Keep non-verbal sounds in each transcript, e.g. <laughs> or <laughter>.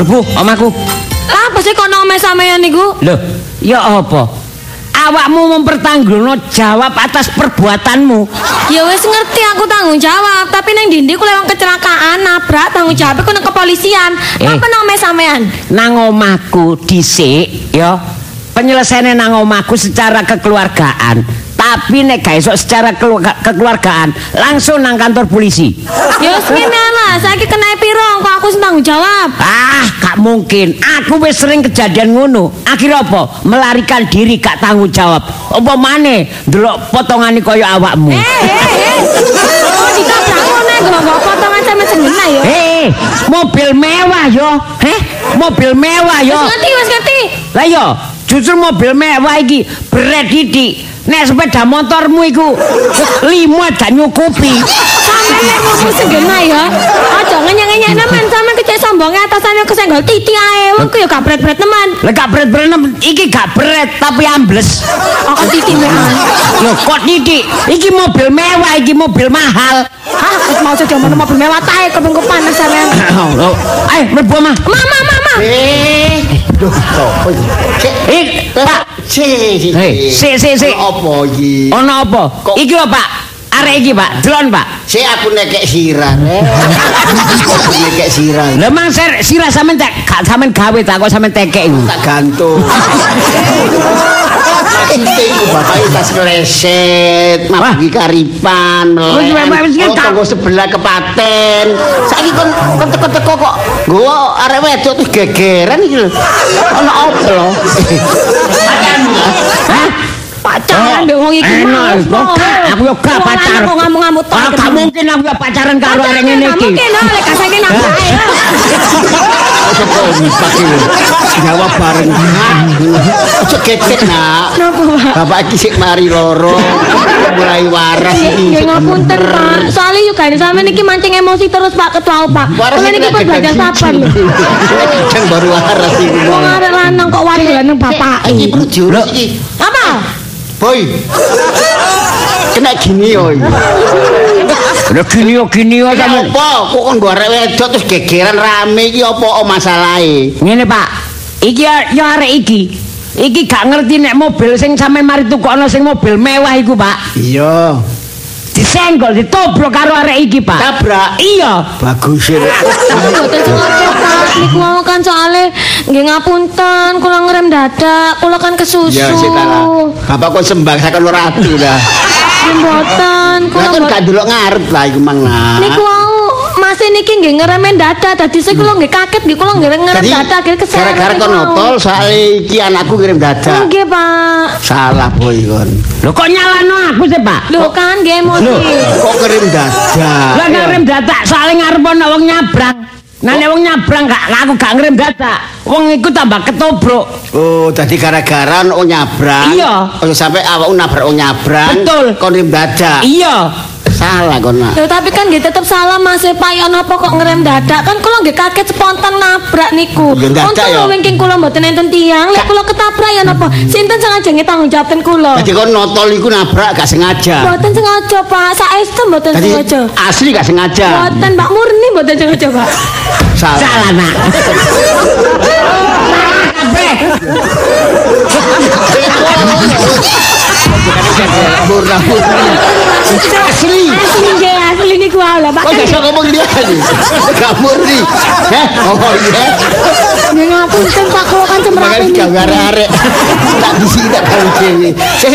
Ayo, mlebu omaku. Apa sih kono ome sampeyan niku? Loh, ya apa? Awakmu mempertanggungan jawab atas perbuatanmu. Ya wis ngerti aku tanggung jawab, tapi neng dindi ku lewat kecelakaan nabrak tanggung jawab ku nang kepolisian. Eh. Apa nang ome sampeyan? Nang omahku dhisik ya. Penyelesaian nang omahku secara kekeluargaan. Tapi nek gak secara kelu- kekeluargaan, langsung nang kantor polisi. Ya wis ngene lah, saiki kena piro kok aku sing tanggung jawab. Ah, gak mungkin. Aku wis sering kejadian ngono. Akhirnya apa? Melarikan diri gak tanggung jawab. Apa maneh ndelok potongane kaya awakmu. Eh, eh, eh. Oh, ditabrak ngono nggo potongan sama sengena ya. Hei, mobil mewah yo. Heh, mobil mewah yo. Wis ngerti, wis ngerti. Lah yo, justru mobil mewah iki berat didik. Nek sepeda motormu iku limo gak nyukupi. Sampeyan nek ngomong sengena ya. Aja ngenyek-nyenyek nemen sampeyan kecek sombonge atasane kesenggol titi ae. Wong ku ya gak bret-bret teman. Lah gak berat-berat iki gak berat tapi ambles. Kok titi mean. Loh, kok didik? Iki mobil mewah, iki mobil mahal. Ah, wis mau sedo mono mobil mewah tae kepengku panas sampean. Oh, Ayo, mlebu mah. Mama, mama. Eh, duh, sopo iki? Cek, Ik, Pak. Hei, sik, sik, sik. Apa iki? Ono apa? Iki lho, Pak. Arek iki, Pak. Delon, Pak. Sik aku nekek sirah. Aku nekek sirah. Lah mang ser sirah sampean tak gak sampean gawe tak kok sampean tekek iku. Tak gantung. Iku tas kleset, Wah. mabuki karipan, melek. Kan- tonggo sebelah kepaten. Saiki kon kon teko-teko kok nggowo arek wedok gegeran iki lho. Ono apa lho? Hah? Pacaran mbek wong iki. Kok aku yo gak pacaran. lanang kok ngamuk-ngamuk tok. Ah, gak mungkin aku yo pacaran karo arek ngene iki. Mungkin lho, lek kasane nang bae. Ojo kok misah iki. Jawab bareng. Ojo geget, Nak. Bapak iki sik mari loro. Mulai waras iki. Ya ngapunten, Pak. Soalnya yuk gak sampean iki mancing emosi terus Pak Ketua, Pak. Waras Kula iki gedang belajar sabar lho. baru waras iki. Wong arek lanang kok wadulan nang bapak. Iki perlu diurus iki. Boy. Kena gini yo. Lah gini yo gini yo Ya sampean. apa? Kok kon arek wedok terus gegeran rame iki apa oh, masalahe? Ngene, Pak. Iki ya arek iki. Iki gak ngerti nek mobil sing sampean mari tukokno sing mobil mewah iku, Pak. Iya. Disenggol, ditobrok karo arek iki, Pak. Tabrak. Iya. Bagus sengaja, Pak. Niku mau kan soalnya nggih ngapunten, kula ngerem dadak, kula kan kesusu. Ya sik kalah. Bapak kok sembah sakon ratu dah. Nggih mboten, kula kan gak delok ngarep lah iku mang nak. Niku wau Mas niki nggih ngeremen dada dadi sik kula nggih kaget nggih kula nggih ngerem dada kesel. gara-gara kon notol soal iki anakku ngirim dada. Nggih, Pak. Salah boy kon. Lho kok nyalano aku sih, Pak? Lho kan nggih emosi. Lho. Kok ngirim dada? Lah ngirim data soalnya ngarep ana wong nyabrang. Nah nek wong nyabrang gak aku gak ngirim data. Wong iku tambah ketobrok. Oh, tadi gara-gara ono nyabrang. Iya. Oh, sampai awakmu nabrak wong nyabrang. Betul. Kon ngirim dada. Iya. Salah kon nak. Lho tapi kan nggih tetep salah Mas e, Pak ya napa kok ngerem dadak kan kula nggih kaget spontan nabrak niku. Ya, Untung ya. wingking kula mboten enten tiyang, lek kula ketabrak ya napa sinten sing ajenge tanggung jawab ten kula. Jadi kon notol iku nabrak gak sengaja. Mboten sengaja Pak, saestu mboten sengaja. asli gak sengaja. Mboten Mbak Murni mboten sengaja Pak. Salah. Salah, Nak. <laughs> Murna murni. Asli. Asli nggih asli niku wae lah Pak. Kok iso ngomong dia. Heh, oh iya. Ngapunten kula kan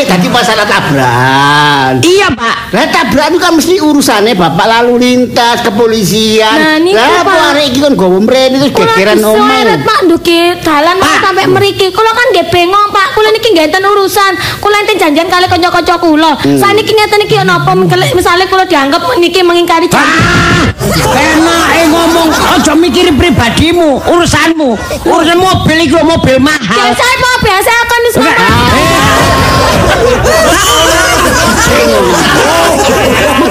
Tak masalah tabrakan. Iya, Pak. Lah tabrakan kan mesti urusannya bapak lalu lintas kepolisian. Nah, Lah apa arek iki kon gowo mrene terus gegeran. Pak nduki dalan Pak sampai mriki. Kula kan nggih bengong Pak. Kula niki nggih enten urusan. Kula enten janjian kali kanca-kanca kula. Hmm. Saniki ngeten iki ana apa misale kula dianggap niki mengingkari janji. Enak eh ngomong aja mikiri pribadimu, urusanmu. Urusan mobil iku mobil mahal. Biasa Pak, biasa akan wis <laughs> Enggak.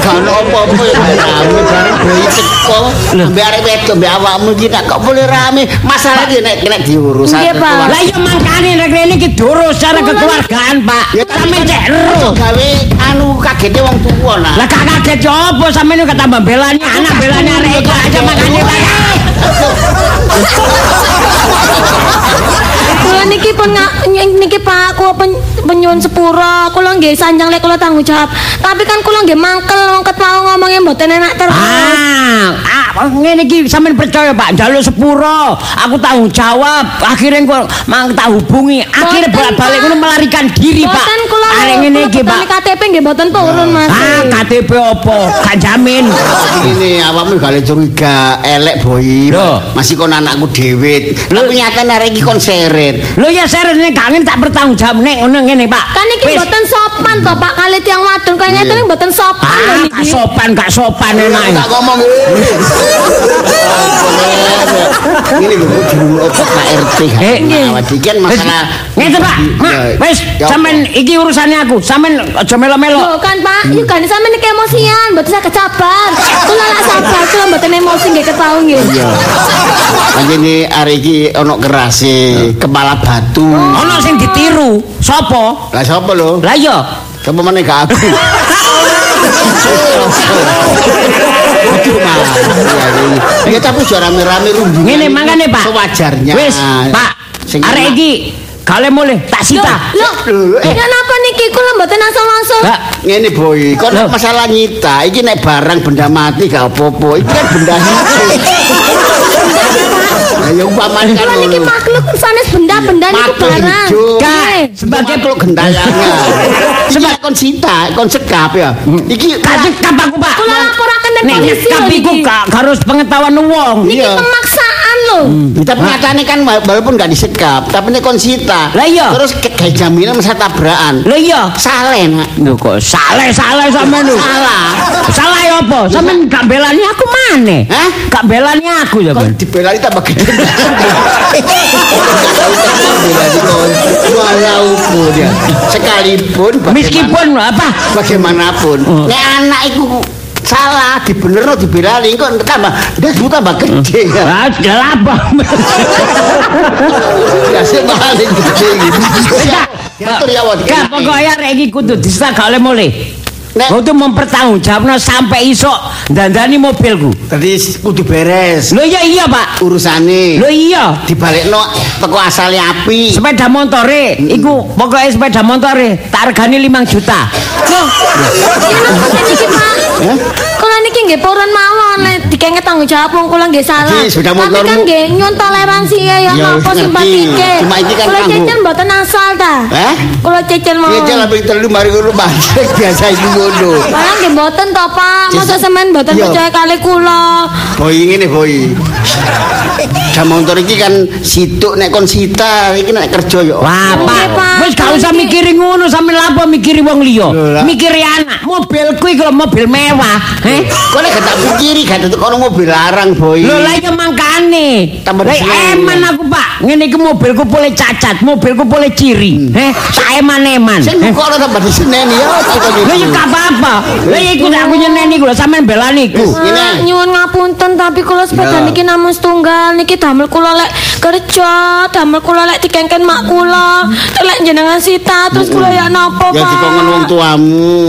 Gak ono apa-apa ya rame bareng bayi teko. Mbak arek wedok mbak awakmu iki nak kok boleh rame. Masalah iki nek nek diurus. Nggih, Pak. Lah iya mangkane nek rene iki secara kekeluargaan, Pak. Sampe cek Ojo gawe anu kagete wong tuwa. Lah gak kaget yo apa sampeyan kok tambah belani anak belani arek aja makane. Niki pun niki Pak kula pen, penyuwun sepura, kula nggih sanjang lek kula tanggung jawab. Tapi kan kula nggih mangkel wong ket mau ngomongnya mboten enak terus. Ah, ah ngene iki sampean percaya Pak, njaluk sepuro. Aku tanggung jawab. Akhirnya kok mang tak hubungi. Akhirnya Boten, bolak-balik ngono melarikan diri, Pak. Kula Arek ngene iki, kula Pak. KTP nggih mboten purun Mas. Ah, KTP opo? Gak jamin. Ini awakmu gale curiga elek boy. Loh. Masih kon anakku dhewe. Tapi nyatane arek iki kon seret. Lho ya serene kangen tak bertanggung jawab nek ngono ngene, Pak. Kan iki mboten sopan to Pak kali tiang wadon kaya iki mboten sopan lho Ah, niki. gak sopan, gak sopan enak. Tak ngomong. <laughs> Ini lho kudu otot Pak RT. Eh, Awak iki kan masalah Ngene, Pak. Wis sampean iki urusannya aku. Sampean aja melo-melo. Lho kan Pak, yuk kan sampe niki emosian, mboten saged sabar. Kula lak sabar, kula mboten emosi nggih ketau nggih. Iya. Anjene arek iki ana kerase kepala batu. Ono sing ditiru. Sopo? Lah sapa lho? Lah iya. Sapa meneh gak aku? Aduh. Ya, ini. Tapi suara rame-rame rundungan. Ngene ini mangane, Pak. Sewajarnya. Wis, Pak. Arek enak. iki kale mulih tak sita. Lho, Lho, eh. ya napa niki kula mboten asal-asal. Lah, Ngene boy, kok Loh. masalah nyita, iki nek barang benda mati gak apa-apa. Iki kan benda hidup. <laughs> Ya umpamane kan Kula niki makhluk sanes benda-benda niku Makhluk barang. sebagai peluk gentayangan. <laughs> Sebab kon sita, kon sekap ya. Iki gak cekap aku, Pak. Kula laporaken nang Nek polisi cekap lho iku niki. gak harus pengetahuan wong. Niki pemaksaan lho. Tapi nyatane kan walaupun gak disekap, tapi nek kon sita. Lah iya. Terus kayak jaminan masa tabrakan. Lho iya. Salah nak. Lho kok saleh-saleh sampean lho. Salah. Salah ya apa? Sampean gak belani aku maneh. Hah? Gak belani aku ya, Bang. dibelani tambah gede. <laughs> Walaupun ya. Sekalipun Meskipun apa? bagaimanapun Oh. nek anak iku salah dibenerno dibelani kok tambah ndasmu tambah gede ya Ah, apa? ya sing paling gede gitu diatur ya wong Gak pokoknya arek iki kudu disita gak oleh mulih. Nek- Kudu mempertanggungjawabno sampai iso dandani mobilku. tadi kudu beres Lho iya iya, Pak. urusane Lho iya. dibalekno teko asale api Sepeda motore iku pokoknya sepeda motore tak regani 5 juta. Loh, tanggung jawab wong kula nggih salah. Tapi kan nggih nyun toleransi ya ya Ya, napa wis simpatike. Cuma iki kan Kula cecen mboten asal ta. Eh? Kula cecen mawon. Ngecel apa telu mari ngono <laughs> mancing biasa iku ngono. Malah nggih mboten to, Pak. Masa semen mboten Iya. percaya kali kula. Boy ngene boy. Jam motor iki kan situk nek kon sita iki nek kerja yo. Wah, Oke, Pak. Wis gak usah mikiri ngono sampe lapo mikiri wong liya. Mikiri anak. Mobilku iki mobil mewah. Eh? Kok nek gak tak pikiri gak tetek ono mobil larang boy. Lho lah iya mangkane. Lah eman aku, Pak. Ngene iki mobilku boleh cacat, mobilku boleh ciri. Eh, sak eman-eman. Sing Eh? kok ora tambah diseneni ya tak ya gak apa-apa. Lah ya iku aku nyeneni iku lho sampean belani iku. Wis. Ini. Pak, nyuwun ngapunten tapi kula sepeda niki namung setunggal niki damel kula lek kerja, damel kula lek dikengken mak kula, lek jenengan sita terus kula ya napa, Pak? Ya dikongen wong tuamu,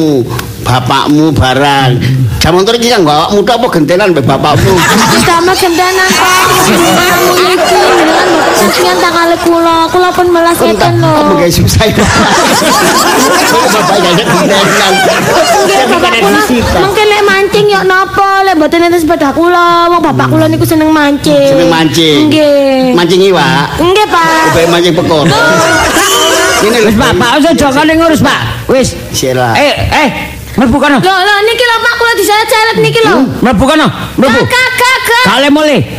bapakmu barang. Jam motor iki kan gak awakmu tok apa gentenan mbek bapakmu. Kamu niki jenengan mboten kasihan tak kali kula, kula pun melas ngeten lho. susah. Bapak gak gentenan. Bapak kula mungkin lek mancing ya napa, lek mboten enten sepeda kula, wong bapak kula niku seneng mancing. Seneng mancing. Nggih. Mancing iwak. Nggih, Pak. Ubek mancing pekor. Ini lho Wis Pak, Pak aja jokane ngurus, Pak. Wis. Sila. Eh, eh, mlebu kono. Lho, lho niki lho Pak kula diseret-seret niki lho. Mlebu kono, mlebu. Kakak, kakak. Kale.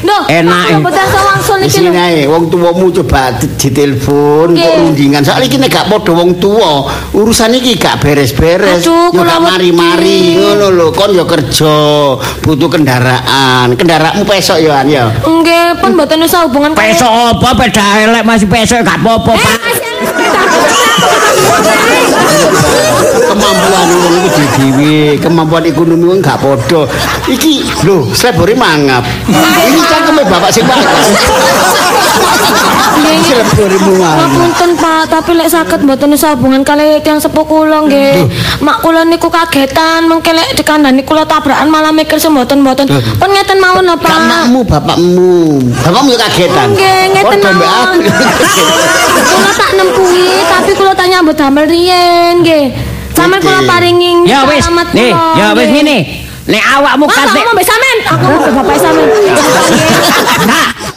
Lho, Enak. Sawangsul Di niki sini lho. ae wong tuwamu coba di- ditelepon kok rundingan. Soale iki nek gak padha wong tuwa, urusan iki gak beres-beres. Yo gak mari-mari ngono lho. Kon yo kerja, butuh kendaraan. Kendaraanmu pesok yo an yo. Nggih, pun boten usah hubungan kali- Pesok apa beda elek masih pesok gak apa-apa, Eh, Pak. kemampuan wong iku dhewe kemampuan ekonomi wong gak padha iki lho slebore mangap ini cangkeme bapak sing mangap slebore mangap Ngapunten Pak, tapi lek saged mboten hubungan kali tiyang sepuh kula nggih. Mak kula niku kagetan mengke lek dikandani kula tabrakan malah mikir semboten-mboten. Pun ngeten mawon lho Pak. Anakmu, bapakmu. Bapakmu ya kagetan. Nggih, ngeten mawon. Kula tak nempuhi, tapi kula tak nyambut damel riyen nggih. Sampeyan kula paringi Ya wis, selamat nih, ya wis nggih. ngene. Nek awakmu kate ngomong mbek sampean. Aku ngomong bapak sampean.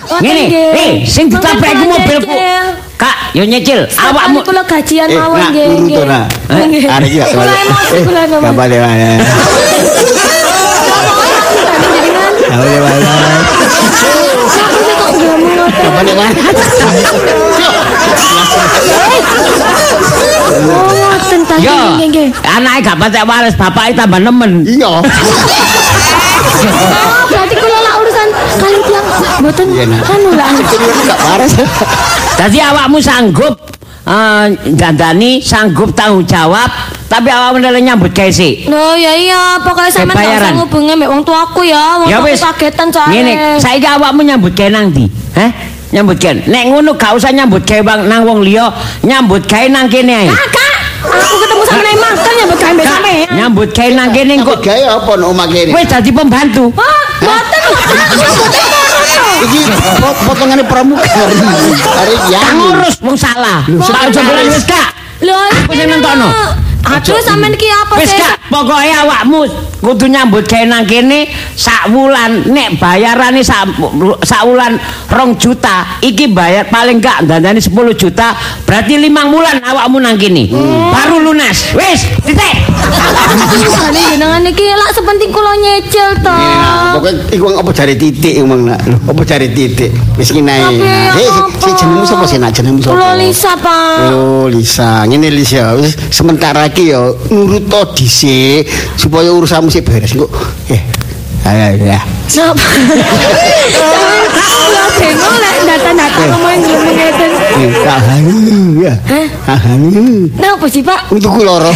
Ngoten ngene. nggih. Eh, sing ditabrak iku mobilku. Kak, yo nyicil. Awakmu kula gajian Eh, mawon nak, nggih. turu nggih. to, Nggih. Arek iki gak Kula emosi kula Gak ngomong. balik mana. Gak balik mana. Oh, ngoten ta. Yo, nggih. anake gak patek waras, bapake tambah nemen. Iya. <laughs> Oh, berarti kula lak urusan kali tiang mboten Iya, lah. Ini gak waras. Dadi awakmu sanggup eh dandani, sanggup tanggung jawab, tapi awakmu ndeleng nyambut gawe sik. Loh ya iya, pokoknya sampean gak usah ngubungi mbek wong tuaku ya. Wong Ya tuaku kagetan soalnya. Ngene, saiki awakmu nyambut gawe nang ndi? Nyambut gawe. Nek ngono gak usah nyambut gawe bang nang wong liya, nyambut gawe nang kene ae. Kakak, aku ketemu sama Nek makan ya mbek mbek sampean. nyambut gawe nang kene Kok gaya apa no omah kene? wis dadi pembantu. Wah, mboten. Iki pot- potongane pramugari. Arek yang ngurus wong salah. Tak jebule wis Kak. Lho, Aku sing nentono. Aduh, sampean iki apa Wis sih? Kak, pokoke awakmu kudu nyambut gawe nang kene sak wulan nek bayarane sak sak wulan 2 juta iki bayar paling gak dandani 10 juta berarti limang wulan awakmu nang kene baru lunas wis titik jenengan iki lak sepenting kula nyecil to. Nah, pokoknya iku apa cari titik emang nak. Apa cari titik? Wis ki nae. Tapi Eh, si- jenengmu sapa sih nak jenengmu sapa? Kula Lisa, Pak. Oh, Lisa. Ngene Lisa, wis sementara iki ya nurut to dhisik supaya urusanmu sik beres kok. Eh. Ayo ya. Napa? <laughs> Kula bengong lek data-data ngomongin gelem ya. Tahan. Napa sih, Pak? Untuk ku loro.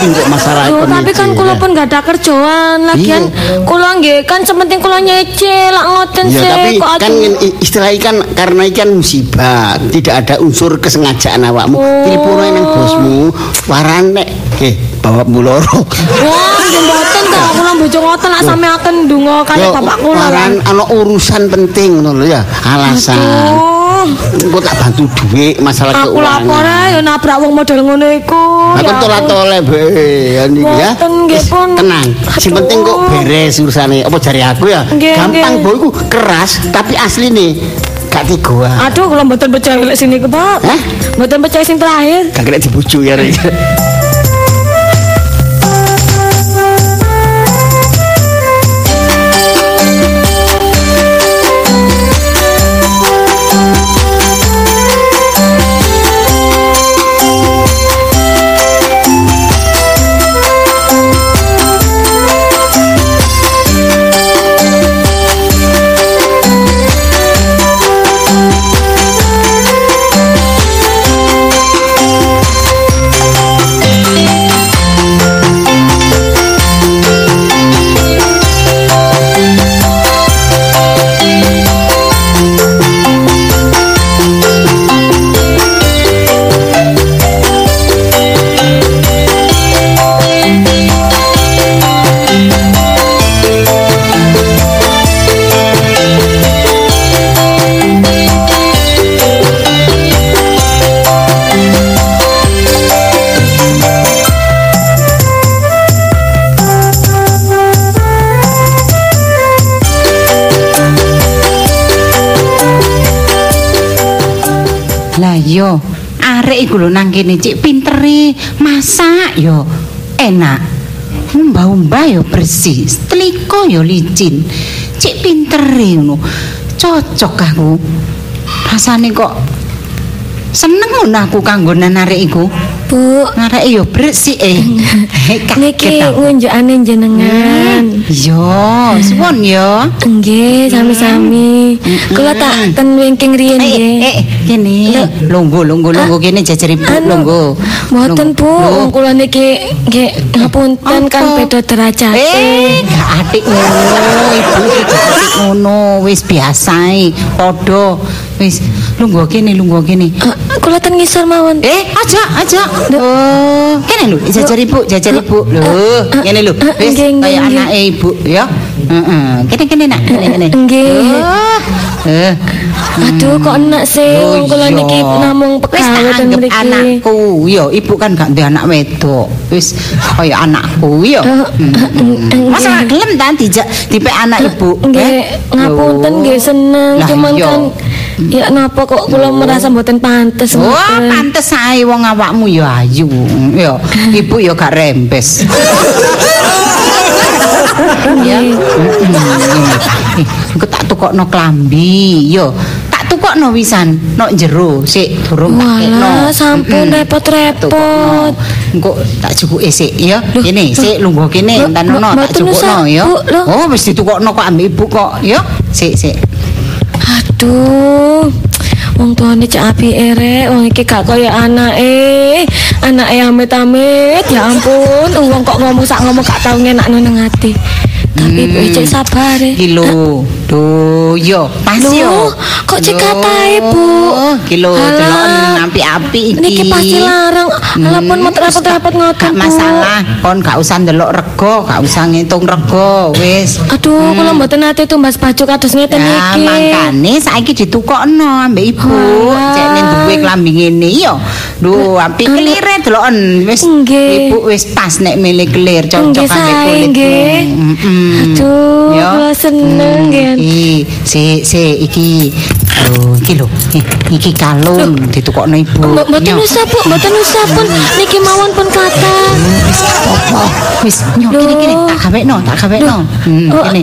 Kok masalah ekonomi. tapi kan kula pun gak ada kerjaan lagian kula nggih kan sementing kula nyecil lak ngoten Ya sih tapi kok kan i- istilah ikan karena ikan musibah tidak ada unsur kesengajaan awakmu Oh. nang bosmu warane eh bawa muloro Wah, nggih mboten to kula bojo ngoten lak sampeaken ndonga kali bapak kula. waran ana urusan penting ngono lho ya alasan engko tak bantu duit masalah aku keuangan lapor ae ya nabrak wong model ngono iku. Aku toleh be ya niki ya. Tenang. Si Aduh. penting kok beres urusane. Apa jari aku ya? Gampang nggih. boy ku keras tapi asli nih gak tigoan. Aduh, kula mboten percaya lek sini ke, Pak. Hah? Mboten percaya sing terakhir. Gak kena dibujuk ya. Iku lho nang kene cik pintere masak yo enak. Umbah-umbah yo bersih, setrika yo licin. Cik pintere ngono. Cocok aku. Rasane kok seneng ngono aku kanggonan arek iku. Bu. Arek yo bersih eh. Niki ngunjukane jenengan. Yo, suwun yo. Nggih, sami-sami. Kula tak ten wingking riyen Eh, nggih. eh, kene. Lungguh, lungguh, lungguh kene jajar ibu Anu, lungguh. Mboten Bu, kula niki nggih ngapunten kan beda derajat. Eh, gak atik ngono, ibu atik ngono, wis biasae, padha. Wis lungguh kene, lungguh kene. Eh, Kula ten ngisor mawon. Eh, aja, aja. Oh, kene lho, jajar ibu, jajar ibu. Lho, kene lho. eh, Wis nggih, nggih, kaya anake ibu, ya. Heeh. Kene kene nak, kene kene. Nggih. Oh, Eh. Aduh kok enak sih Oh, wong kula niki namung ten mriki. anakku. Yo, ibu kan gak duwe anak wedok. Wis kaya anakku yo. Eh, eh, Masa nggih. gak gelem ta dijak dipek anak ibu? Nggih, Eh? ngapunten nggih seneng, cuman kan ya napa kok kula merasa mboten pantes Wah, pantes ae wong awakmu yo ayu. Yo, ibu yo gak rembes. <laughs> ya. <laughs> Engko tak tukokno klambi, yo. Tak tukokno wisan, nok jero sik durung tak kekno. Walah, sampun repot-repot. Engko tak cukuke sik ya. Kene sik lungguh kene entanono mbak- tak ya. Bu, loh. Oh, wis ditukokno kok ambek ibu kok, ya. Sik sik. Aduh. Wong tuane cak apike rek, wong iki gak kaya anake. Anake amit-amit, ya ampun. Wong kok ngomong sak ngomong gak tau ngenakno nang ati. Tapi ibu cek sabar e. Iki lho. Duh, yo, pas yo. Kok cek katae, Bu? Iki lho deloken api-api iki. Niki pasti larang. Alah pun mau repot-repot ngoten. Masalah, kon gak usah ndelok rego, gak usah ngitung rego, wis. Aduh, kula mboten nate tumbas baju kados ngeten Ya, iki. mangkane saiki ditukokno ambek ibu. Cek ning duwe klambi ngene yo. Lho, api kelire deloken wis. Ibu wis pas nek milih kelir cocok ambek kulit. nggih. Aduh, Yo. kula seneng, nggih. Iki, si si iki. Lho, iki lho. Iki kalung ditukokno ibu. Mboten usah, Bu. Mboten usah pun niki mawon pun kata. Wis gak apa-apa. Wis nyo Loh. kene tak gawekno, tak gawekno. Hmm, Oh, kene.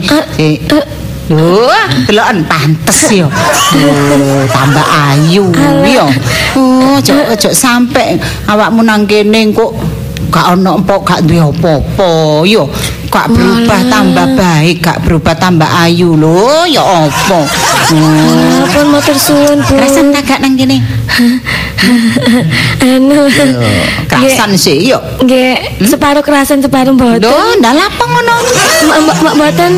Lho, deloken pantes. Oh, tambah ayu yo. Oh, ojo ojo sampe awakmu nang kene kok gak ono empok gak duwe apa-apa yo. Gak berubah Walah. tambah baik, gak berubah tambah ayu lho, ya apa. Oh. Pun matur suwun, Bu. Rasan tak gak nang kene? <laughs> Anu. Kerasan sih yo. Nggih, separuh kerasan separuh mboten. Lho, ndak apa ngono? Mboten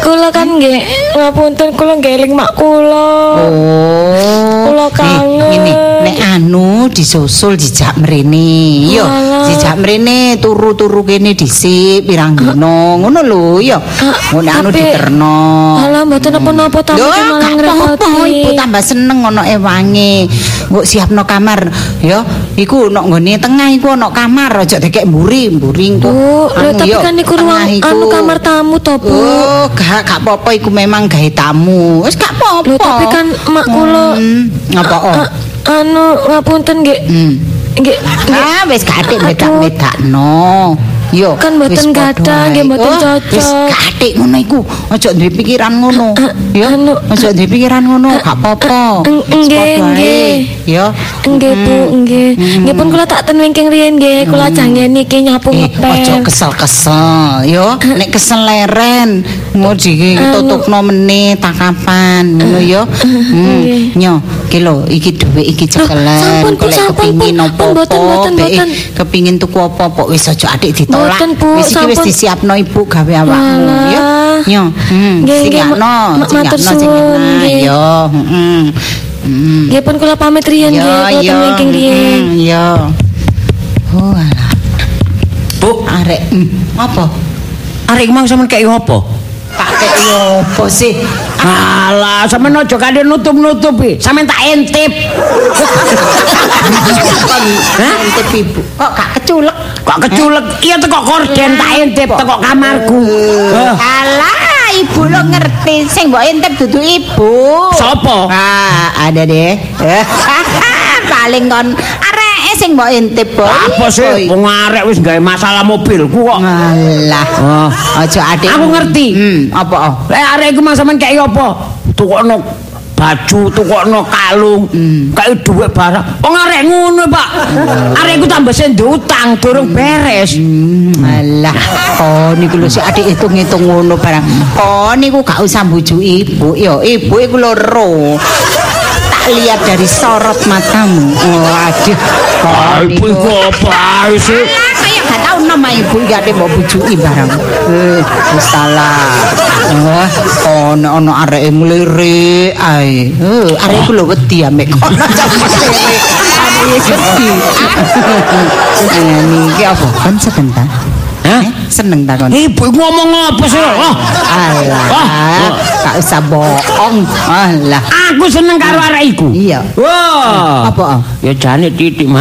kula kan nggih ngapunten kula nggih eling mak kula. Oh. Kula kangen. Ini nek anu disusul dijak mrene. Yo, dijak mrene turu-turu kene dhisik pirang dino. Ngono lho, yo. Ngono anu diterno. Alah mboten apa-apa Lho, tamu malah ngrepoti. ibu tambah seneng ono ewange. Mbok siapno kamar, yo. Iku nok nggone tengah iku ono kamar, aja dekek mburi, mburi engko. Lho Anu, tapi kan niku ruang anu kamar tamu to, Bu. Oh, gak gak apa-apa iku memang gawe tamu. Wis gak apa-apa. Tapi kan mak kula Hmm, ngapa oh? anu ngapunten nggih Hmm. nggih Ah, wis katik bedak-bedakno. Yo, Kan mboten gadah, nggih mboten Oh, cocok. Wis katik ngono iku. Aja duwe pikiran ngono. Ah, Yo, aja duwe pikiran ngono, gak apa-apa. Wis nggih, nggih. Yo. Nggih Bu, nggih. Nggih pun kula tak ten wingking riyen nggih, kula jangen iki nyapu Eh, ngepel. ojo kesel-kesel, yo. Nek kesel leren, ngoji tutupno meneh tak kapan, ngono yo. Hmm, nyo, iki lho, iki dhuwit iki cekelen. sampun, Bu, Golek sampun, kepingin tuku apa-apa, wis aja adik ditolak. Wis iki wis disiapno ibu gawe awakmu, Walah. yo. Nyo, hmm, Nggih, nggih, singakno, ma- ma- matur singakno sing suwun, enak, nggih. yo. Heeh. Nggih pun kula pamit riyen Yo, nggih, kula yo. riyen. Hmm, yo. Oh, alah. Bu, Arek, hmm, apa? arek mau sampean kei apa? Tak yo apa sih? Alah, sampean aja kade nutup-nutupi. Sampean tak intip. Hah? Intip ibu. Kok gak keculek? Kok keculek? Iya teko korden tak intip teko kamarku. Hah, Alah, ibu lo ngerti sing mbok intip dudu ibu. Sopo? Ah, ada deh. <laughs> Paling kon sing mbok intip, Boy. Apa sih? Wong arek wis gawe masalah mobilku kok. Alah. Oh. Aja adik. Aku ngerti. Hmm, apa? oh? Lek arek iku mang sampean kei apa? Tukokno baju, tukokno kalung, kayak duit barang. Wong arek ngono, Pak. Arek iku tambah sing utang durung beres. Hmm, Alah, oh niku lho sik adik hitung-hitung ngono barang. Oh niku gak usah bujuk ibu. Yo, ibu iku loro. Lihat dari sorot matamu. Oh, aduh. Ah, Oh, ibu iku apa sih? Gak tahu nama ibu ya ada mau bujuki barang. Eh, salah. Oh, ono ono arek mlirik ae. Eh, arek iku lho wedi ambek kono <laughs> mlirik. Arek wedi. Eh, niki apa? Kan sebentar. Eh, seneng ta kon? Ibu iku ngomong apa sih? Oh, Alah, Wah. gak usah bohong. Alah. aku seneng karo arek iku. Iya. Wah. Apa? Ya jane titik mah.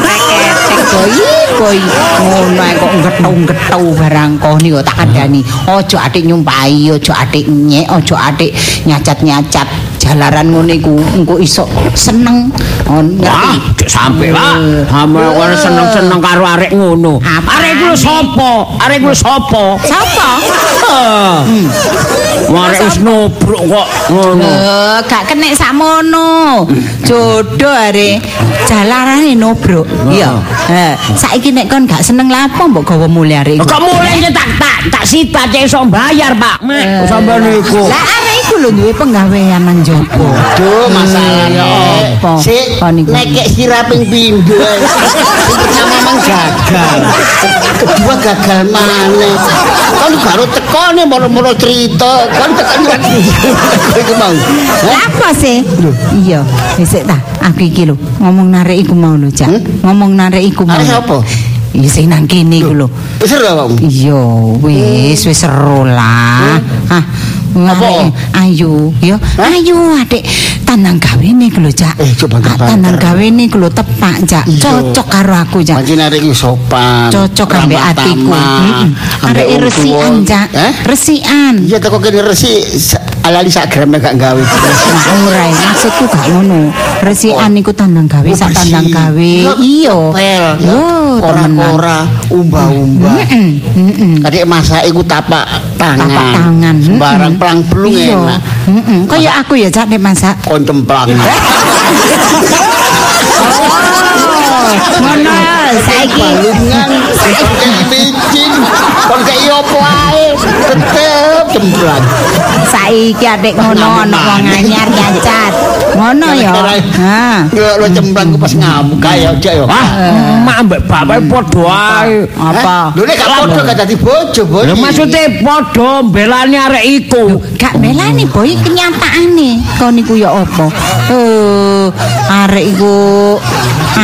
Reketek boy, boy. Ngono ae kok ngetau-ngetau barang kok niku tak kandhani. Ojo atik nyumpahi, ojo atik nyek, ojo atik nyacat-nyacat. Jalaran ngono iku engko iso seneng. Oh, Wah, ngerti? cek sampe lah. Ame ora seneng-seneng karo arek ngono. Arek iku lho sapa? Arek iku lho sapa? Sapa? Ah. Wah, arek wis nubruk kok ngono. Eh, gak kenek sakmono. Jodoh are jalarane nobrok. Iya. Heh, saiki nek kon gak seneng lapo mbok gawa mulih are iku. Kok mulai aja tak tak tak sita cek iso bayar, Pak. Mek sampean niku. Lah are iku lho duwe penggawean nang jopo. Aduh, masalahnya apa? Sik, nekek siraping pindho. <laughs> pertama memang gagal. Kedua gagal maneh. Kan karo tekone moro-moro cerita, kan tekan lagi. <laughs> Iku mau. Lah apa sih? Iya, wis ta. Aku iki lho ngomong narek iku mau lho, Cak. Ngomong narek iku mau. Arek sapa? Iya sing nang kene iku lho. Wis seru awakmu. Iya, wis wis seru lah. Ah, Apa? Ayu, ya. Ayu adik tandang gawene iku lho, Cak. Eh, coba Ah, tepak, Tandang Cak. gawene iku lho tepak, Cak. Cocok karo aku, Cak. Pancen arek iki sopan. Cocok ambek atiku. Heeh. Arek resikan, tuwa. Cak. Eh? Resikan. Iya teko kene resi sa- alali sak gram gak gawe. Nah, ora, maksudku gak ngono. Resikan iku tandang gawe, sak tandang gawe. Iya. Yo. Kora-kora, umba-umba. Heeh. Kadek masak iku tapak tangan. Tapak tangan. Sembarang pelang belum Iya. enak. Heeh. Kaya aku ya Cak nek masak. Kontem pelang. <laughs> Ngono, saiki Balungan, saiki licin. Kon kayak iyo apa ae, jemplang. saiki adek ngono ana wong anyar nyacat. Ngono ya. Ha. Cemplang ku pas ngamuk kaya aja ya. Wah, emak mbek bapak padha ae. Apa? Lho nek gak podo gak dadi bojo, boy. Lha maksude padha mbelani arek iku. Gak melani boy kenyataane. Kau niku ya apa? Eh, arek iku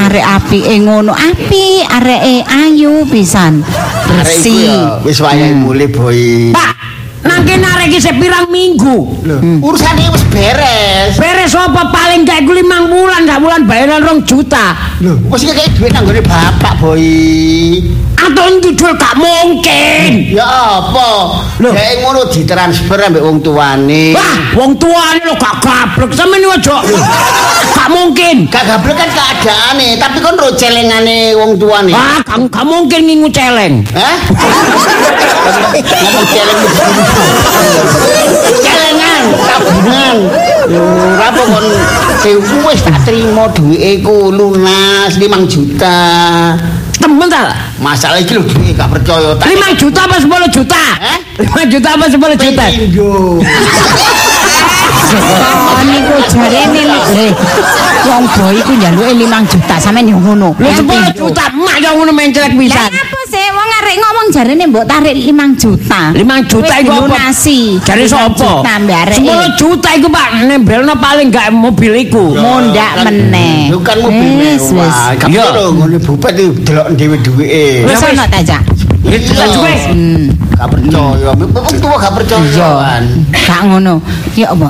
arek apike ngono. Api areke ayu pisan. Ya Bersih. wis wayahe mulih, boy. Pak, nang kene arek iki sepirang minggu. Lho, urusane wis beres. Beres apa paling gak iku limang bulan, gak bulan bayaran rong juta. Lho, wis iki kayak duit nang gone bapak, boy. Atau ndudul gak mungkin. Ya apa? Lho. Kayak ngono ditransfer ambek wong tuane. Wah, wong tuane lo gak gablek sampeyan ojo. Gak mungkin. Gak gablek kan keadaane, tapi kon ro celengane wong tuane. Wah, gak, gak mungkin ngingu celeng. Hah? Ngomong celeng Celengan, tabungan. Lho, apa kon Eh, wis tak trimo duwike ku lunas 5 juta. Temen ta? Masalah iki lho duwike gak percaya tak. 5 juta apa 10 juta? Hah? 5 juta apa 10 juta? Pindho. Niku jarene lho. Wong boy iku njaluke 5 juta sampean yo ngono. Lu 10 juta emak yang ngono Lah pisan. apa sih wong arek ngomong jarene mbok tarik 5 juta. 5 juta iku apa? dilunasi. Jare 5 sapa? juta mbek arek. 10 juta iku Pak nembelno paling gak mobil iku. Mondak meneh. Bukan mobil mewah. Iya. perlu ngono bupati delok dhewe duwike. Wis wis. ono ta, Cak? Itu Iya. wis. Hmm. Gak percaya. Wong tua gak percaya. Iya. Gak ngono. Ya apa?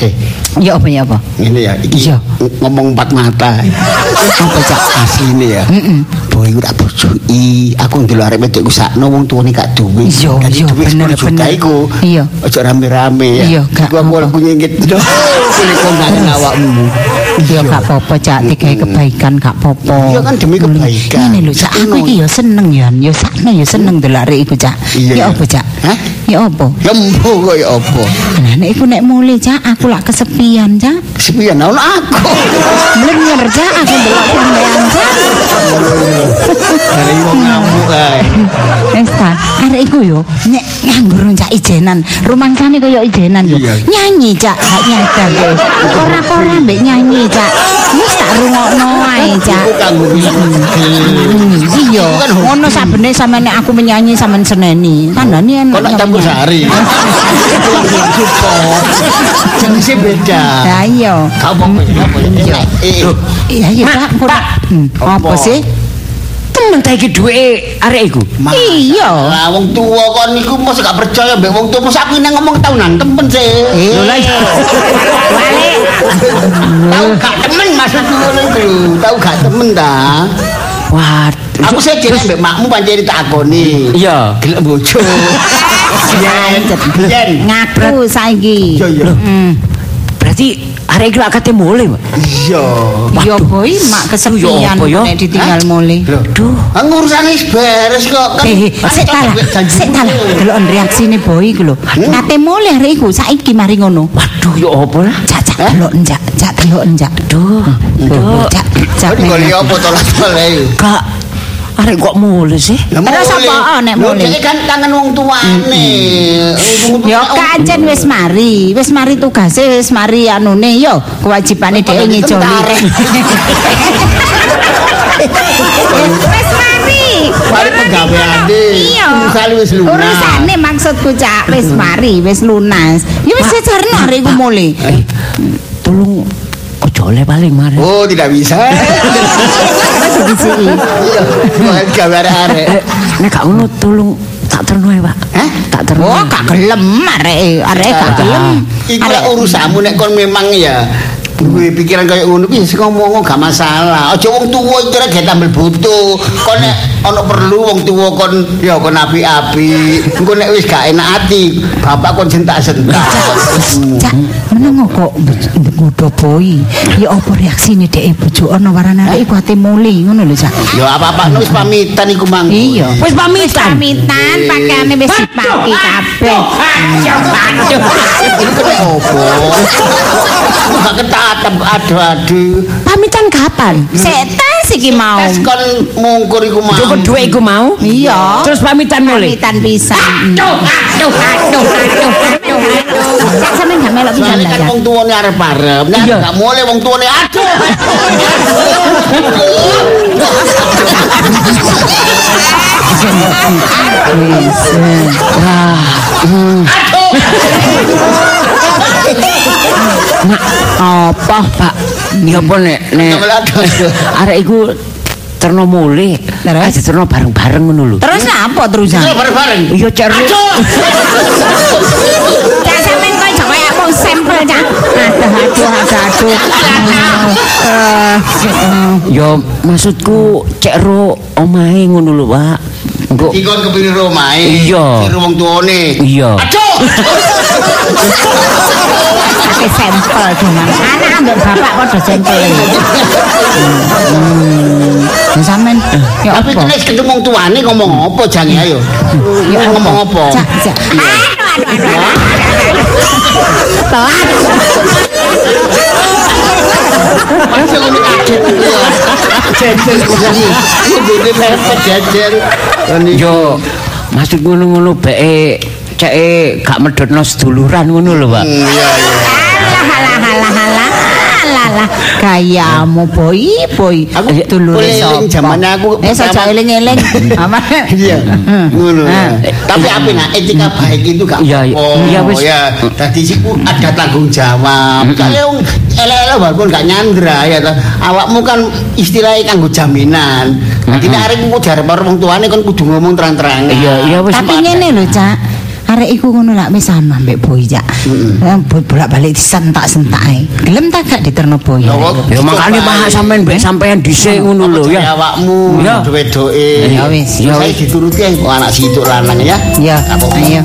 Eh, Ya apa ya apa? ini ya iki Iya. ngomong empat mata. Apa Cak? Asline ya. Heeh. Boy iku tak bojoki. Aku ndelok arek wedok iku sakno wong tuane gak duwe. Iya, iya, bener, 10 juta bener. iku. Iya. Ojo rame-rame ya. Iya, gak Iku aku apa. ora punya ngit. <laughs> Kulit kondangan awakmu. Ya gak apa-apa Cak, digawe kebaikan gak apa-apa. Iya kan demi kebaikan. Ngene lho Cak, aku iki ya seneng ya, ya sakno ya seneng delok arek iku Cak. Iya, Ya iya. apa Cak? Ya apa? Lembu kaya apa? Lah nek iku nek mulih Cak, aku lak kesepian Cak. Sepian ono aku. Mlenyer Cak, aku ndelok sampean Cak. Dari wong ngamuk kae. Wes ta, arek iku yo nek nganggur Cak ijenan, rumangsane kaya ijenan yo. Iya. Nyanyi Cak, gak nyadar kowe. Ora-ora mbek nyanyi Cak. Wis tak rungokno ae Cak. Kanggo Hmm, Iya, ngono sabene sampeyan nek aku menyanyi sampean seneni. Kandhane enak. Campur sari. Jenisnya beda. Lah iya. Kau apa apa ya? Eh, Iya iya Pak. Pak. Hmm, Apa sih? Temen ta iki duweke arek iku. Iya. Lah wong tua kon niku mos gak percaya mbek wong tua mos aku nang ngomong taunan temen sih. Eh, Lho lah iya. Tahu gak temen maksudku ngono iku. Tahu gak temen ta? Wah, Aku sih kira mbek makmu pancen ditakoni. iya. Gelek bojo. Yen, yen. ngaku saiki. Iya iya. Hmm. Berarti arek iki lak kate mulih, Pak. Iya. Iya boy, mak kesepian ya? nek ditinggal. Loh, Duh. Ah, ngurusane wis beres kok. Kan Eh, sik ta lah, sik ta lah. Delok reaksine boy iku lho. Kate mulih arek iku saiki mari ngono. Waduh, ya apa lah? Cak cak delok njak, cak delok njak. Duh. Duh, cak cak. Kok digoli apa tolak-tolak Kak, arek kok mulih sih? Lah Terus mulih. apa, nek Lho, mulih? dhek kan kangen wong tuane. Tua- kancen wis mari, wis mari tugase wis mari anune yo kewajibane ngijoli. Tentara. <laughs> Wis mari. Mari penggaweane. Iya. Urusane wis lunas. Urusane maksudku Cak, wis mari, wis lunas. Ya wis sejarno arek iku mulih. Eh, tolong oleh paling. Oh, tidak bisa. Disi. Iya, bukan gawe arek-arek. Eh, nek gak ngono tolong tak terno ae, Pak. Hah? Tak terno. Oh, gak gelem arek, arek gak gelem. Iku urusanmu nek kon memang ya duwe pikiran kayak ngono kuwi sing ngomong gak masalah. Aja wong tuwa iki rek gak tambah butuh. Kon nek ana perlu wong tuwa kon ya kon api-api. Engko nek wis gak enak ati, bapak kon sentak-sentak. Cak, menengo kok ngudo boy. Ya apa reaksine dhek bojo ana warane arek iku ate mulih ngono lho, Cak. Ya apa-apa wis pamitan iku mang. Iya. Wis pamitan. Pamitan pakaiane wis dipaki kabeh. Aduh. Ini kena opo? Gak ketatap aduh-aduh. Pamitan kapan? Sek tes iki mau. Tes kon mungkur iku mau. Cukup duwe iku mau? Iya. Terus pamitan mulih. Pamitan pisan. Aduh, aduh, aduh, aduh, aduh, aduh. Sampean gak melok pisan ta, kan wong tuane arep-arep, nek Iya. gak mulai wong tuane aduh. Wah, hmm. Nak, apa, Pak? Ya apa nek nek arek iku terno. Terus? Aja terno bareng-bareng ngono lho. Terus apa terusan? Ayo bareng-bareng. Iya, ceru. Cak sampean kok jek koyo wong sampel, Cak. Aduh, aduh, aduh, aduh. Eh, Ya maksudku cek ro omahe ngono lho, Pak. Engko Iki kon kepengin romahe. Iya. Sing wong tuane. iya. Aduh. Ate sampel dong. Anak ambek bapak padha sampel. Hmm. Ya sampean ya Tapi apa? nek ketemu wong tuane ngomong apa jange ayo. Ya ngomong apa? Cak, cak. Aduh, aduh, aduh, aduh. Telat. Masih ngono kaget iku ya. Jejer kudune. Kudune mepet jejer. Yo maksud ngono-ngono beke ceke gak medhotno seduluran ngono lho, Pak. Iya iya. Alah, alah, alah, alah. Alah, alah. Gayamu boy, boy. Aku dulure boleh eling sapa? zamane aku Eh, saja pertama- eling-eling. <laughs> Aman. Iya, ngono ya. Eh. Tapi apa nah etika baik itu gak Iya, iya. Iya, wis. ya. Tadi siku ada tanggung jawab. Kalau wong elek-elek walaupun gak nyandra ya toh. Awakmu kan istilahnya kanggo jaminan. Dadi nek arek ku jarep karo wong tuane kon kudu ngomong terang-terangan. Iya, iya wis. Tapi ngene lho, Cak. Arek iku ngono lak wis anu ambek boy, Cak. Eh, boy bolak-balik disentak-sentak ae. Gelem ta gak diterno boy? Ya, makane Pak sampean mbek sampean dhisik ngono lho ya. awakmu Iya. wedoke. Ya wis. Ya wis dituruti ae kok anak situ lanang ya. Ya, ayo.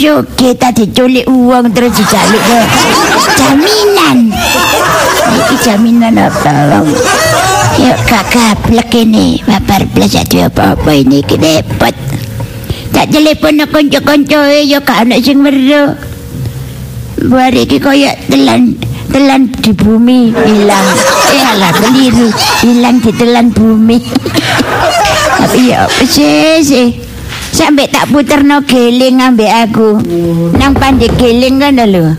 Soke tadi uang terus dijaluk ke jaminan. Iki jaminan apa kakak plek ini babar plus ada apa-apa ini repot. Tak telepon nak konco-konco ya kak anak sing meru. Buat iki koyak telan telan di bumi hilang. Eh alah keliru hilang di telan bumi. <laughs> Tapi ya apa sih? Sampai tak puter no geling ambek aku. Nang pandai geling kan lho.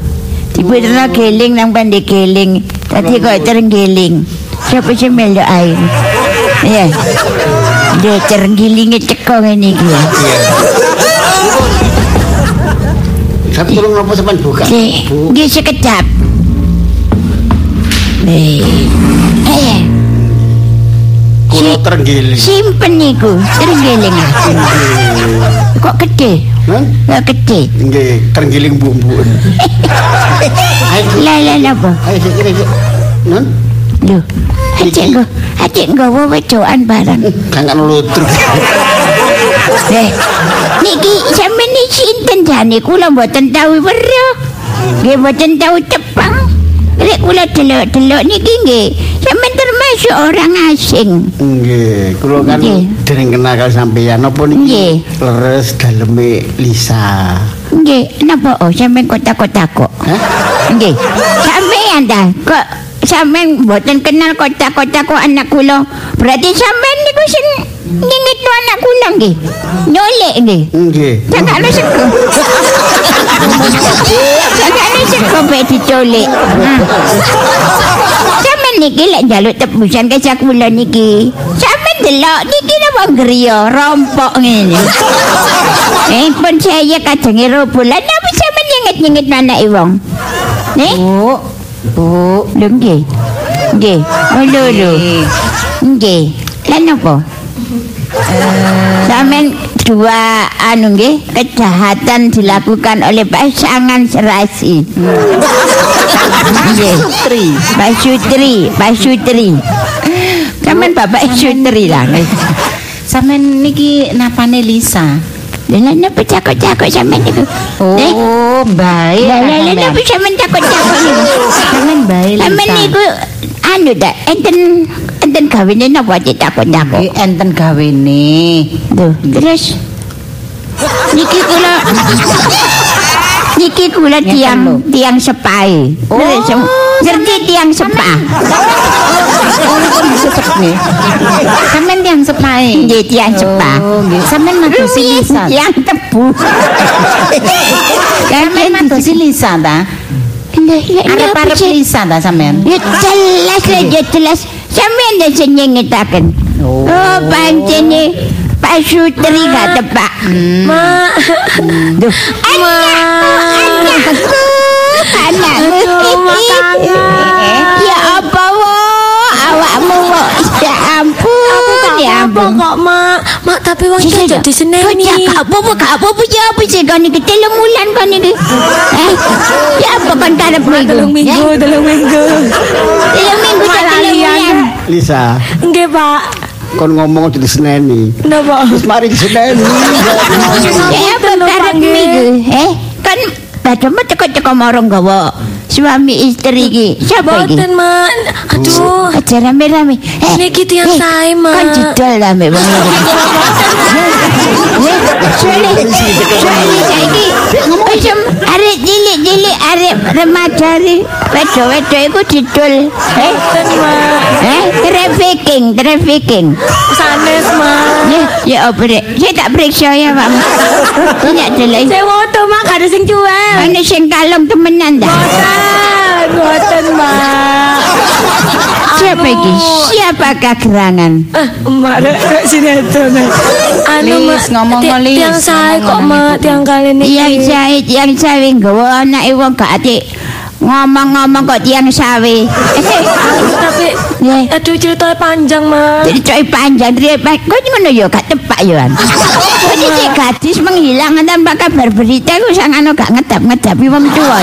Diputer no geling nang pandai geling. Tadi kok terenggiling. Siapa sih melok air? Ya. Dia terenggilingnya cekong ini dia. Saya tolong apa sampean buka. Bu. dia sekejap. Eh, Kulo terenggiling. simpen niku, terenggiling aku. Kok gede? Hah? Kok gede? Nggih, terenggiling bumbu. Ayo, <laughs> Lah lah napa? ayo sik kira sik. Non, Lho, acik nggo, acik nggawa wedokan barang. kangen lutruk. <laughs> Eh, niki sampeyan niki sinten jane kula mboten tahu weruh. Nggih mboten tahu tepang. Lek kula delok-delok niki nggih termasuk orang asing. Nggih, kula kan dereng kenal karo sampeyan napa niki? Nggih. Leres daleme Lisa. Nggih, napa oh sampeyan kota-kota kok? Nggih. Sampeyan ta kok sampeyan mboten kenal kota-kota kok anak kula. Berarti sampeyan niku sing ngingit anak kula nggih. Nyolek nggih. Nggih. Jangan lu seko. Jangan lu seko pe diculik. Niki lek njaluk tebusan ke sakula niki. Sampeyan delok niki napa griya rompok ngene. <laughs> Eh pun saya kadenge robolan tapi sampeyan nyengit-nyengit anake wong. Nih? Bu, Bu, Lho nggih. Nggih. Oh lho lho. Nggih. Lan apa? Sampeyan dua anu nggih kejahatan dilakukan oleh pasangan serasi. Nggih. <laughs> Tri. Pak Sutri, Pak Sutri. Sampeyan Bapak Sutri lah. Sampeyan niki napane Lisa? Lah napa cakok-cakok sampeyan niku? Eh? Oh, baik. Lah lah sampean. napa sampeyan cakok-cakok niku? Sampeyan baik. Sampeyan niku anu dak enten enten gawene napa cakok-cakok? Nggih, enten gawene. Tuh, terus niki kula niki kula tiang tiang sepai. Terus, ngerti tiang sepa? Oh, niku maksud nih. Sampeyan yang sepae. Nggih tiang sepa. Oh. Sampeyan madosi Lisa. Tiang tebu. Sampeyan madosi Lisa ta? Arep-arep Lisa ta sampeyan? Ya jelas ya jelas. Sampeyan dah senyengitaken. Oh. Oh, pancen nih. Pak Sutri gak tepak. Mak. Duh. Anak, Apa kok, Mak? Mak, tapi wong Sisa, cocok di sini Kau cakap apa-apa, kak apa-apa ya apa sih kau ni telung bulan kau ni Eh, ya apa kau tarap minggu? Telung minggu, telung minggu. Telung minggu telung bulan. Lisa, Nggih, Pak. kon ngomong aja diseneni. Napa? Terus mari diseneni. Ya minggu? Eh, kan Baca mah cekok-cekok morong gawa suami istri ki. Siapa iki? <laughs> Boten, Mak. Aduh. Aja rame-rame. Eh, Niki tiang eh, sae, Mak. Kan jidol rame bang. Soalnya, soalnya saiki macam arek cilik-cilik arek remaja ri wedo-wedo iku didol. Eh, Boten, Mak. eh, trafficking, trafficking. Sanes, Mak. Ya, ya apa dek? Saya tak periksa ya, Pak. Tidak jelas. Saya foto, Mak. Gak ada sing cuek. Ana sing kalong temenan dah. Boten, boten, Mak. Siapa iki? Siapakah gerangan? Eh, Mak, rek, sinetron. Anu, Mak. Lis, ngomong, Lis. Tiang sae kok, Mak. Tiang kali ini. Yang saya yang saya nggawa anake wong gak ati ngomong-ngomong kok tiang sawi. <laughs> Tapi Nggih. aduh ceritanya panjang, Mas. Jadi coy panjang dari kok ngono ya gak tepak ya. Kan? <laughs> Ini si gadis menghilang tanpa kabar berita ku sangano gak ngedap-ngedapi wong tuwa.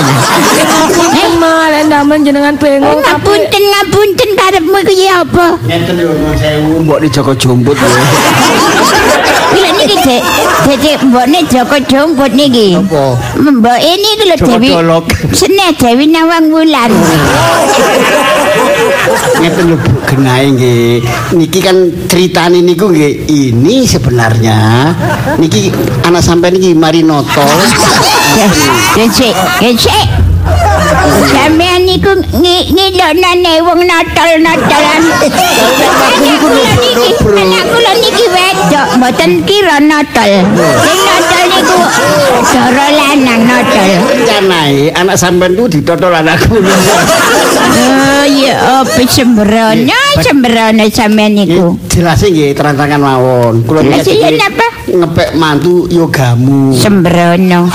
Mas, lek ndamen jenengan tapi Ngapunten ngapunten karepmu iku ya apa? Ngeten lho Nuwun sewu mbok Jombut lho. Lha <laughs> niki Dek, Dek mbokne Joko Jombot niki. Apa? Mbok ini iki lho Joko Dewi. Dolok. Sene Dewi Nawang Wulan. <laughs> Ngeten lho Bu genahe nggih. Niki kan ceritane niku nggih ini sebenarnya niki anak sampean iki mari noto. Kecik, kecik. Sampeyan niku ngilokne wong notol-notolan. Anak kula niki wedok, mboten kira notol. Sing notol niku dara lanang notol. Rencanae anak sampean ku ditotol anakku. Oh ya apa sembrono, sembrono sampeyan niku. Jelas nggih terang-terangan mawon. Kula Lah, niki iya, napa? ngepek mantu yogamu. Sembrono.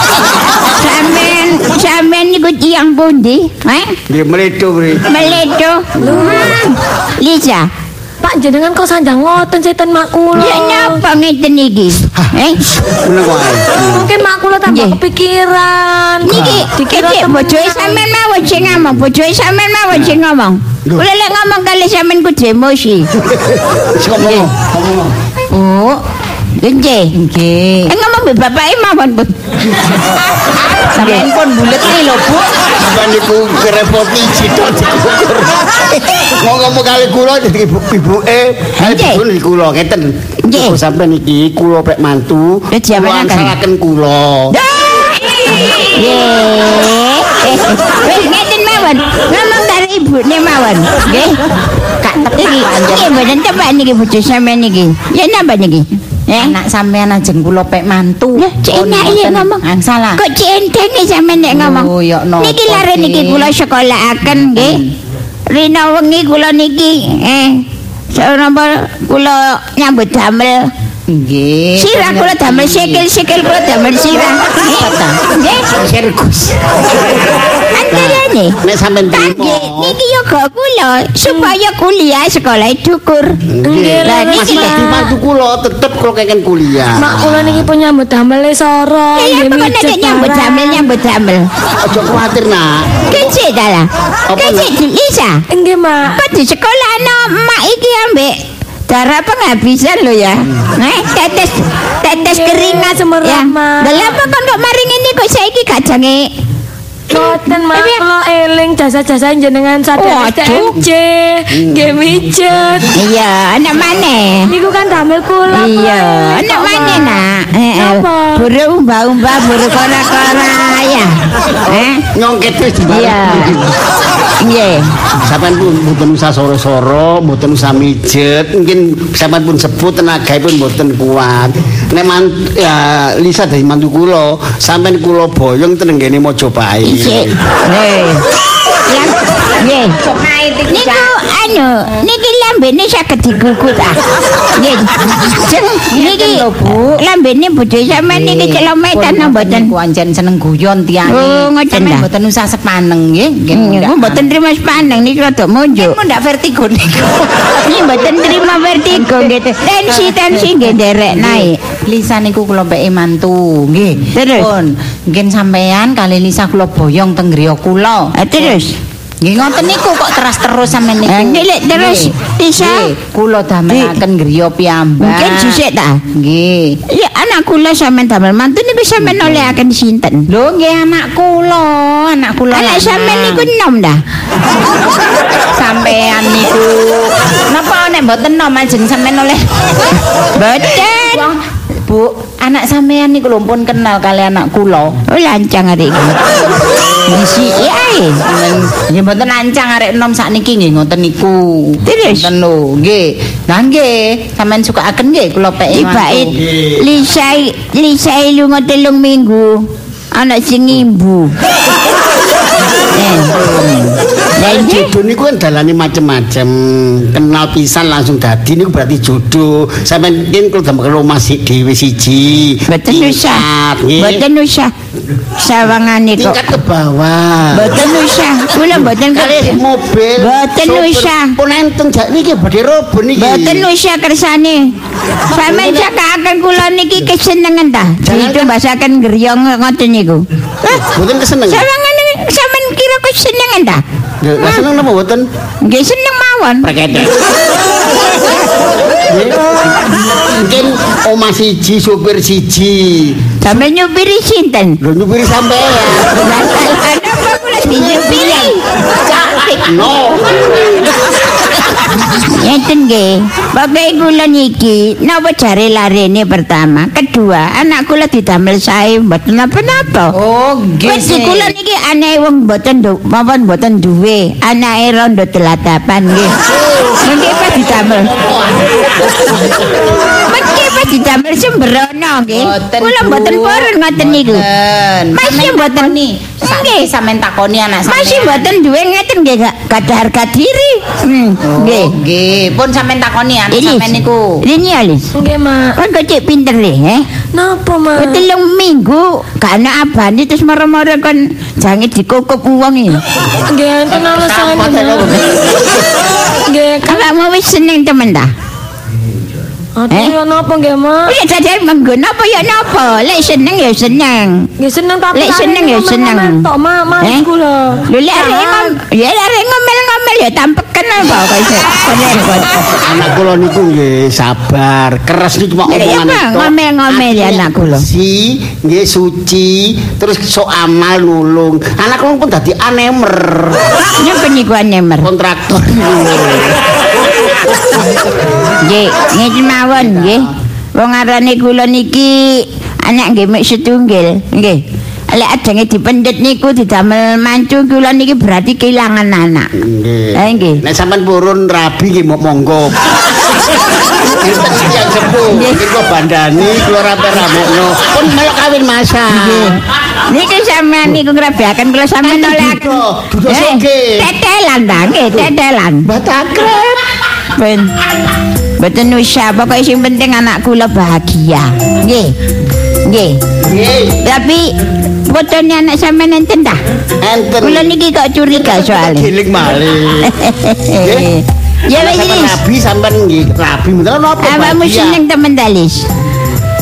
Sampeyan niku tiyang pundi? Hah? Nggih meledo mriki. Meledo. Lisa, Pak jenengan kok sanjang ngoten setan mak kula. ya napa ngeten iki? Eh. Mungkin mak kula tambah kepikiran. niki dikira bojoe sampean mawon sing ngomong, bojoe sampean mawon sing ngomong. Kula lek ngomong kali sampean ku emosi. <laughs> Wis ngomong. Ngomong. Oh, nggih. Nggih. Eh ngomong be bapake mawon, Bu. Sampeyan pun bulet nih lho, Bu. Sampeyan niku kerepoti cidok dikukur. Mau ngomong kali kula dadi ibu ibuke, ibu niku kula ngeten. Nggih. Ibu sampeyan iki kula pek mantu. Lah, diamanaken. Wangsalaken kula. Nggih. Wis ngeten mawon. Ngomong karo ibune mawon. Nggih. Kak tepak nggih mboten tepak niki bojo sampean niki. Ya napa niki? Eh, Anak sampean ajeng kula pek mantu. Cek enak ngoten. ngomong. Angsala. Kok centeng nih sampean nek ngomong. Oh, ya napa Niki lare niki kula sekolahaken nggih. Rina wengi kula niki eh Saunapa kula nyambut damel Nggih. sirah kula damel sikil-sikil kula damel sirah. Nggih. Sirkus. Antarane. Nek sampeyan Nggih, trimo. niki yoga kula supaya kuliah sekolah dukur. Nggih. Lah niki Masih lho. dadi mantu kula tetep kula kengken kuliah. Mak kula niki pun nyambut damel soro. Ya nggih, mijet nek nyambut damel nyambut damel. Aja kuwatir, Nak. Kecik ta lah. Apa, Kecik Lisa. Nggih, Mak. Kok di sekolah no emak iki ambek darah penghabisan lo ya. Eh, tetes tetes Nggih, keringat semerap, ya. Mak. Lah apa kon kok maring ini kok saiki kajange Boten mak kula eling jasa-jasa jenengan sadar. STMJ. Nggih mijet. Iya, anak mana? Niku kan damel kula. Iya, anak Mak? nak? Eh, Apa? buru umba-umba, buru kora-kora ya. Eh? Nyongket wis Iya. Iya. Sampeyan pun mboten usah soro-soro, mboten usah mijet, mungkin sampeyan pun sebut tenaga pun mboten kuat. Nek man, ya Lisa dari mantu kula, sampeyan kula boyong tenenggene Mojopahit. Isi. Eh. Nggih. Niku anu, niki lambene saged digugu ta. Nggih. Niki lambene bojo sampean niki celometan Pun mboten. niku anjen seneng guyon tiang. Oh, ngoten mboten usah sepaneng nggih. Nggih Nggih, mundak. mboten terima sepaneng niki rada monjo. Nggih mundak vertigo niku. <laughs> Niki mboten terima vertigo gitu. Tensi tensi nggih derek naik. Lisa niku kula peke mantu, nggih. Terus? Pun, mungkin sampean kali Lisa kula boyong teng griya kula. Ah, terus Nggih ngoten niku kok teras terus sampean niku. Nggih, Lek, terus? Nggih, kula damelaken griya piyambak. mungkin dhisik ta. Nggih. Ya anak kula sampean damel mantu niku sampean olehaken sinten? Lho nggih anak kula, anak kula. Anak sampean niku enom dah. <laughs> sampean niku. Napa nek mboten nom ajeng sampean oleh Boten. Wong, Bu, anak sampean niku lho pun kenal kali anak kula. Oh lancang hari ini. <laughs> Disi ae. Nggih mboten lancang arek enom sakniki nggih ngoten niku. Ngoten lho, nggih. Lah nggih, sampean sukaaken nggih kula pek Tibake Lisa Lisa lunga telung minggu. Anak sing ngimbu. <laughs> Lah jodoh niku kan dalane macem-macem. Kenal pisan langsung dadi niku berarti jodoh. Sampeyan yen kalau damel rumah si dhewe siji. Mboten usah. Mboten usah. Sawangane kok. Tingkat ke bawah. Mboten usah. Kula mboten Kali mobil. Mboten usah. Pun enten jak niki badhe robo niki. Mboten usah kersane. Sampeyan cakaken kula niki kesenengan ta. Itu kan- bahasaken geryong ngoten niku. Mboten keseneng. Sawangane kesenengan ta? Lho, lah seneng napa mboten? Nggih seneng mawon. Mungkin omah siji, supir siji. Sampeyan nyupiri sinten? Lho nyupiri sampean. Kenapa kula dinyupiri? Cantik. No. Ngeten nggih. Pokoke kula niki napa jare larene pertama, kedua anak kula didamel sae mboten napa-napa. Oh, nggih. Wis kula niki anake wong mboten du- maupun mboten duwe, anake rondo teladapan nggih. Mengki pas didamel. Pas didamel sembrono nggih. Kula mboten purun ngoten niku. Masih mboten nih. Nggih. sampean takoni anak sampean. Masih mboten duwe ngeten nggih gak kada harga diri. Hmm, nggih. Oh, nggih. Pun sampean takoni anak sampean niku. Ini alis. Nggih, Mak. Kan kok cek pinter deh, eh? Napa, Mak? Telung minggu gak ana abane terus moro-moro kan jange dikukup wong iki. Nggih, enten alasane. Nggih. Kalau mau wis seneng temen ta? Aduh, Eh? ya napa nggih, Mak? Ya dadar menggo napa ya napa? Lek seneng ya seneng. Nggih seneng tapi Lek seneng ya seneng. Tok, Mak, Mak Eh? kula. Lho lek arek ya arek ngomel-ngomel ya tampeken apa <laughs> kok iso. Anak kula niku nggih sabar, keras niku ya omongan itu. ngomel-ngomel ya anak kula. Si, nggih suci, terus sok amal nulung. Anak kula pun dadi anemer, Nyapa niku anemer? kontraktor. <laughs> Nggih, ngeten mawon nggih. Wong arane kula niki anak nggih mek setunggal, nggih. Lek ajenge dipendet niku didamel mancu kula niki berarti kehilangan anak. Nggih. Eh, nggih. Nek sampean purun rabi nggih mo- monggo. Yang sepuh, iki kok bandani kula rapi-rapikno. Pun melok kawin masa. Niki sampean niku ngrabiaken kula sampean Enten olehaken. duda, duda Eh, sugih. Tetelan ta, nggih, tetelan. Batakrep. Ben. Mboten usah, pokoke sing penting anak kula bahagia. Nggih. Nggih. Nggih, Tapi fotone anak sampean enten ta? enten. Kula niki kok curiga soalnya. giling malih. Ya Anak wis wis. rabi sampean nggih rabi bener napa? Awakmu seneng temen dalis.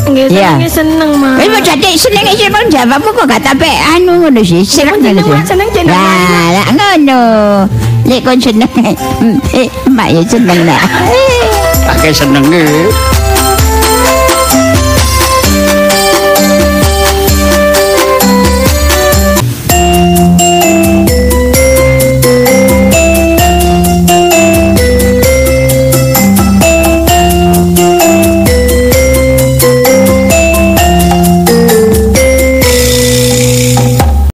Nggih seneng seneng, Mak. Wis mau jadi seneng sih kon jawabmu kok gak sampe anu ngono sih. Seneng Seneng, ngono sih. seneng, Lah, lah ngono. Lek kon seneng, eh, <laughs> mak ya seneng lah. Pakai senenge.